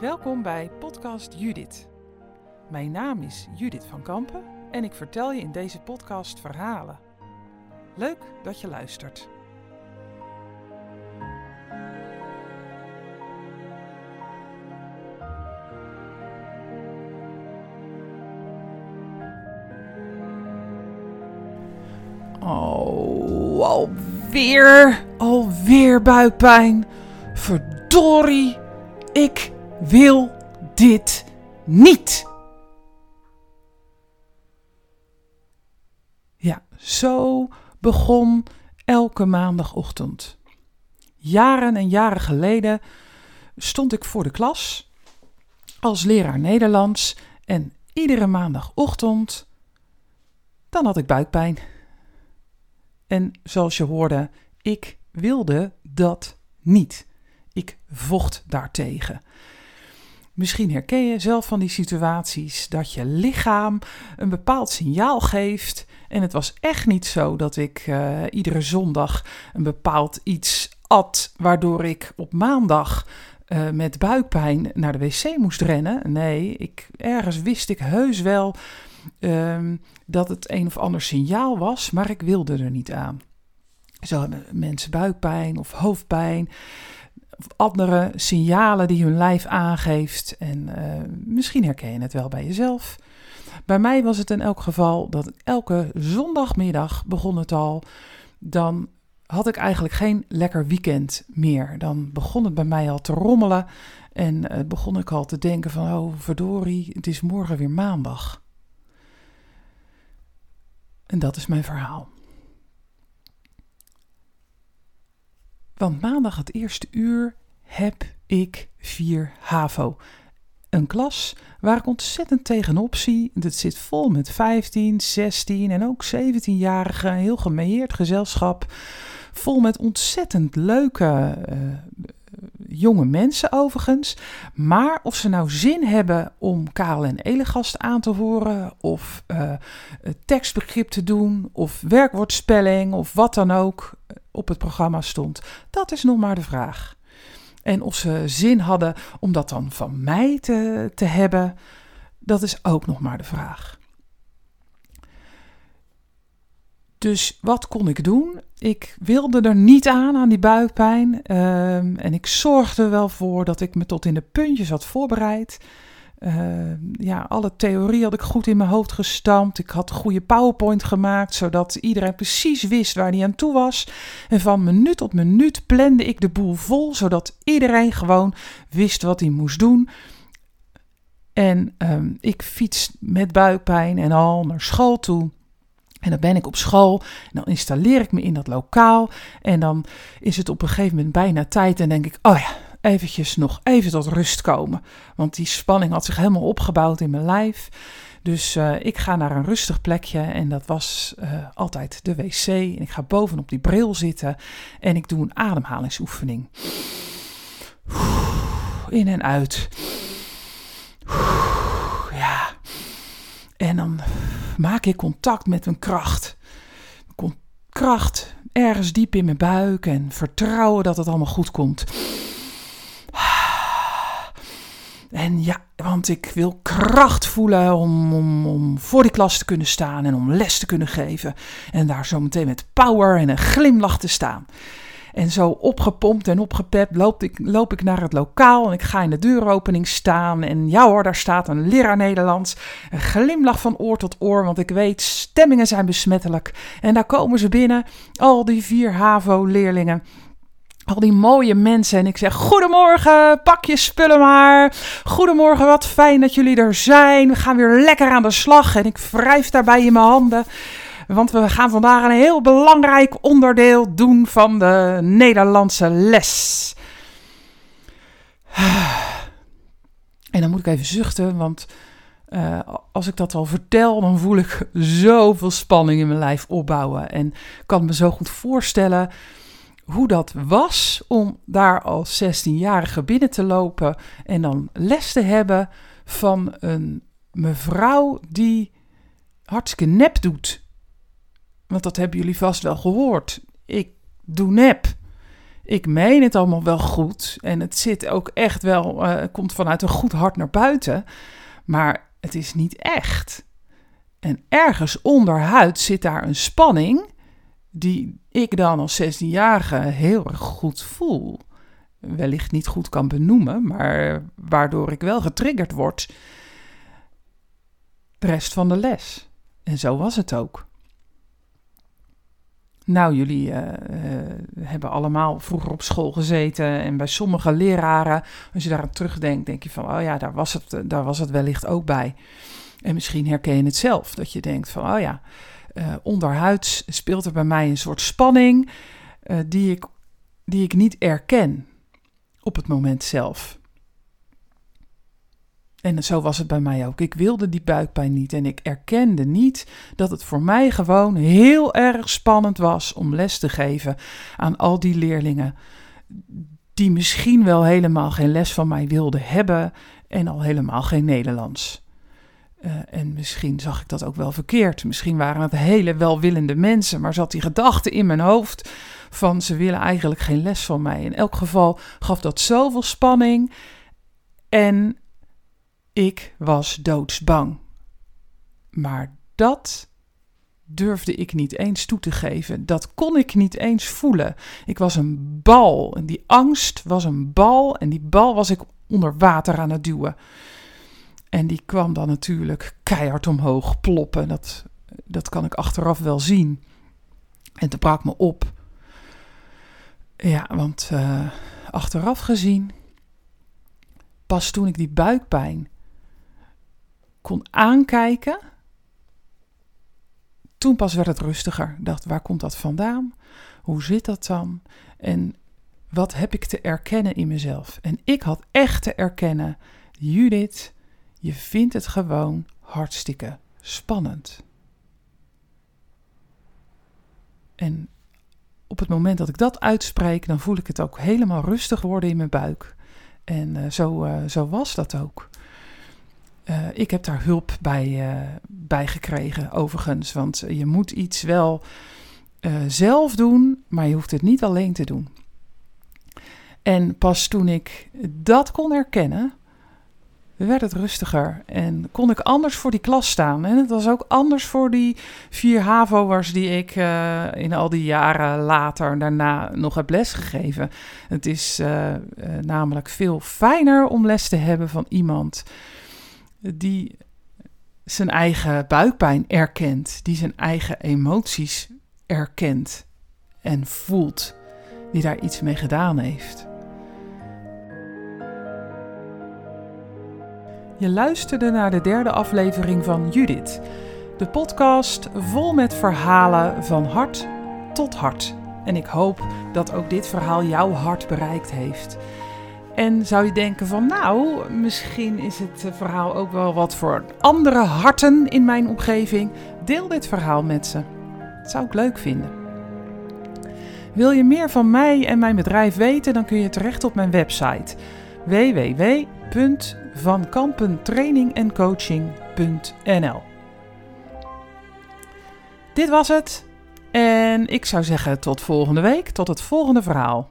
Welkom bij Podcast Judith. Mijn naam is Judith van Kampen en ik vertel je in deze podcast verhalen. Leuk dat je luistert. Oh, alweer, alweer buikpijn. Verdorie, ik wil dit niet. Ja, zo begon elke maandagochtend. Jaren en jaren geleden stond ik voor de klas als leraar Nederlands en iedere maandagochtend dan had ik buikpijn. En zoals je hoorde, ik wilde dat niet. Ik vocht daartegen. Misschien herken je zelf van die situaties dat je lichaam een bepaald signaal geeft. En het was echt niet zo dat ik uh, iedere zondag een bepaald iets at, waardoor ik op maandag uh, met buikpijn naar de wc moest rennen. Nee, ik, ergens wist ik heus wel um, dat het een of ander signaal was, maar ik wilde er niet aan. Zo hebben mensen buikpijn of hoofdpijn of andere signalen die hun lijf aangeeft. En uh, misschien herken je het wel bij jezelf. Bij mij was het in elk geval dat elke zondagmiddag begon het al. Dan had ik eigenlijk geen lekker weekend meer. Dan begon het bij mij al te rommelen. En uh, begon ik al te denken van, oh verdorie, het is morgen weer maandag. En dat is mijn verhaal. Want maandag het eerste uur heb ik 4 HAVO. Een klas waar ik ontzettend tegenop zie. Het zit vol met 15, 16 en ook 17-jarigen. Heel gemeerd gezelschap. Vol met ontzettend leuke uh, jonge mensen overigens. Maar of ze nou zin hebben om Karel en Elegast aan te horen, of uh, tekstbegrip te doen, of werkwoordspelling, of wat dan ook op het programma stond, dat is nog maar de vraag. En of ze zin hadden om dat dan van mij te, te hebben, dat is ook nog maar de vraag. Dus wat kon ik doen? Ik wilde er niet aan, aan die buikpijn. Um, en ik zorgde wel voor dat ik me tot in de puntjes had voorbereid. Uh, ja, alle theorie had ik goed in mijn hoofd gestampt. Ik had een goede PowerPoint gemaakt, zodat iedereen precies wist waar hij aan toe was. En van minuut tot minuut plande ik de boel vol, zodat iedereen gewoon wist wat hij moest doen. En um, ik fiets met buikpijn en al naar school toe. En dan ben ik op school, en dan installeer ik me in dat lokaal. En dan is het op een gegeven moment bijna tijd en denk ik, oh ja, eventjes nog even tot rust komen. Want die spanning had zich helemaal opgebouwd in mijn lijf. Dus uh, ik ga naar een rustig plekje en dat was uh, altijd de wc. En ik ga bovenop die bril zitten en ik doe een ademhalingsoefening. In en uit. Ja. En dan maak ik contact met mijn kracht. Kracht ergens diep in mijn buik en vertrouwen dat het allemaal goed komt. En ja, want ik wil kracht voelen om, voor die klas te kunnen staan en om les te kunnen geven. En daar zo meteen met power en een glimlach te staan. En zo opgepompt en opgepept loop ik, loop ik naar het lokaal en ik ga in de deuropening staan. En ja hoor, daar staat een leraar Nederlands. Een glimlach van oor tot oor, want ik weet, stemmingen zijn besmettelijk. En daar komen ze binnen, al die vier HAVO-leerlingen al die mooie mensen. En ik zeg: Goedemorgen, pak je spullen maar. Goedemorgen, wat fijn dat jullie er zijn. We gaan weer lekker aan de slag. En ik wrijf daarbij in mijn handen. Want we gaan vandaag een heel belangrijk onderdeel doen van de Nederlandse les. En dan moet ik even zuchten, want uh, als ik dat al vertel, dan voel ik zoveel spanning in mijn lijf opbouwen. En kan me zo goed voorstellen hoe dat was om daar als 16-jarige binnen te lopen en dan les te hebben van een mevrouw die hartstikke nep doet. Want dat hebben jullie vast wel gehoord. Ik doe nep. ik meen het allemaal wel goed en het zit ook echt wel, uh, komt vanuit een goed hart naar buiten, maar het is niet echt. En ergens onderhuid zit daar een spanning die ik dan als 16-jarige heel erg goed voel. Wellicht niet goed kan benoemen, maar waardoor ik wel getriggerd word de rest van de les. En zo was het ook. Nou, jullie uh, uh, hebben allemaal vroeger op school gezeten en bij sommige leraren, als je daar aan terugdenkt, denk je van, oh ja, daar was het, daar was het wellicht ook bij. En misschien herken je het zelf, dat je denkt van, oh ja, uh, onderhuids speelt er bij mij een soort spanning die, ik, die ik niet erken op het moment zelf. En zo was het bij mij ook. Ik wilde die buikpijn niet en ik erkende niet dat het voor mij gewoon heel erg spannend was om les te geven aan al die leerlingen die misschien wel helemaal geen les van mij wilden hebben en al helemaal geen Nederlands. Uh, en misschien zag ik dat ook wel verkeerd. Misschien waren het hele welwillende mensen, maar zat die gedachte in mijn hoofd van ze willen eigenlijk geen les van mij. In elk geval gaf dat zoveel spanning en ik was doodsbang. Maar dat durfde ik niet eens toe te geven. Dat kon ik niet eens voelen. Ik was een bal en die angst was een bal en die bal was ik onder water aan het duwen. En die kwam dan natuurlijk keihard omhoog ploppen. Dat, dat kan ik achteraf wel zien. En het brak me op. Ja, want uh, achteraf gezien, pas toen ik die buikpijn kon aankijken, toen pas werd het rustiger. Ik dacht, waar komt dat vandaan? Hoe zit dat dan? En wat heb ik te erkennen in mezelf? En ik had echt te erkennen, Judith, je vindt het gewoon hartstikke spannend. En op het moment dat ik dat uitspreek, dan voel ik het ook helemaal rustig worden in mijn buik. En uh, zo, uh, zo was dat ook. Uh, ik heb daar hulp bij, bij gekregen, overigens. Want je moet iets wel zelf doen, maar je hoeft het niet alleen te doen. En pas toen ik dat kon erkennen, werd het rustiger en kon ik anders voor die klas staan. En het was ook anders voor die vier HAVO'ers die ik uh, in al die jaren later daarna nog heb lesgegeven. Het is uh, uh, namelijk veel fijner om les te hebben van iemand die zijn eigen buikpijn erkent, die zijn eigen emoties erkent en voelt, die daar iets mee gedaan heeft. Je luisterde naar de derde aflevering van Judith, de podcast vol met verhalen van hart tot hart. En ik hoop dat ook dit verhaal jouw hart bereikt heeft. En zou je denken van nou, misschien is het verhaal ook wel wat voor andere harten in mijn omgeving. Deel dit verhaal met ze. Dat zou ik leuk vinden. Wil je meer van mij en mijn bedrijf weten, dan kun je terecht op mijn website www.vankampentrainingencoaching.nl Dit was het en ik zou zeggen tot volgende week, tot het volgende verhaal.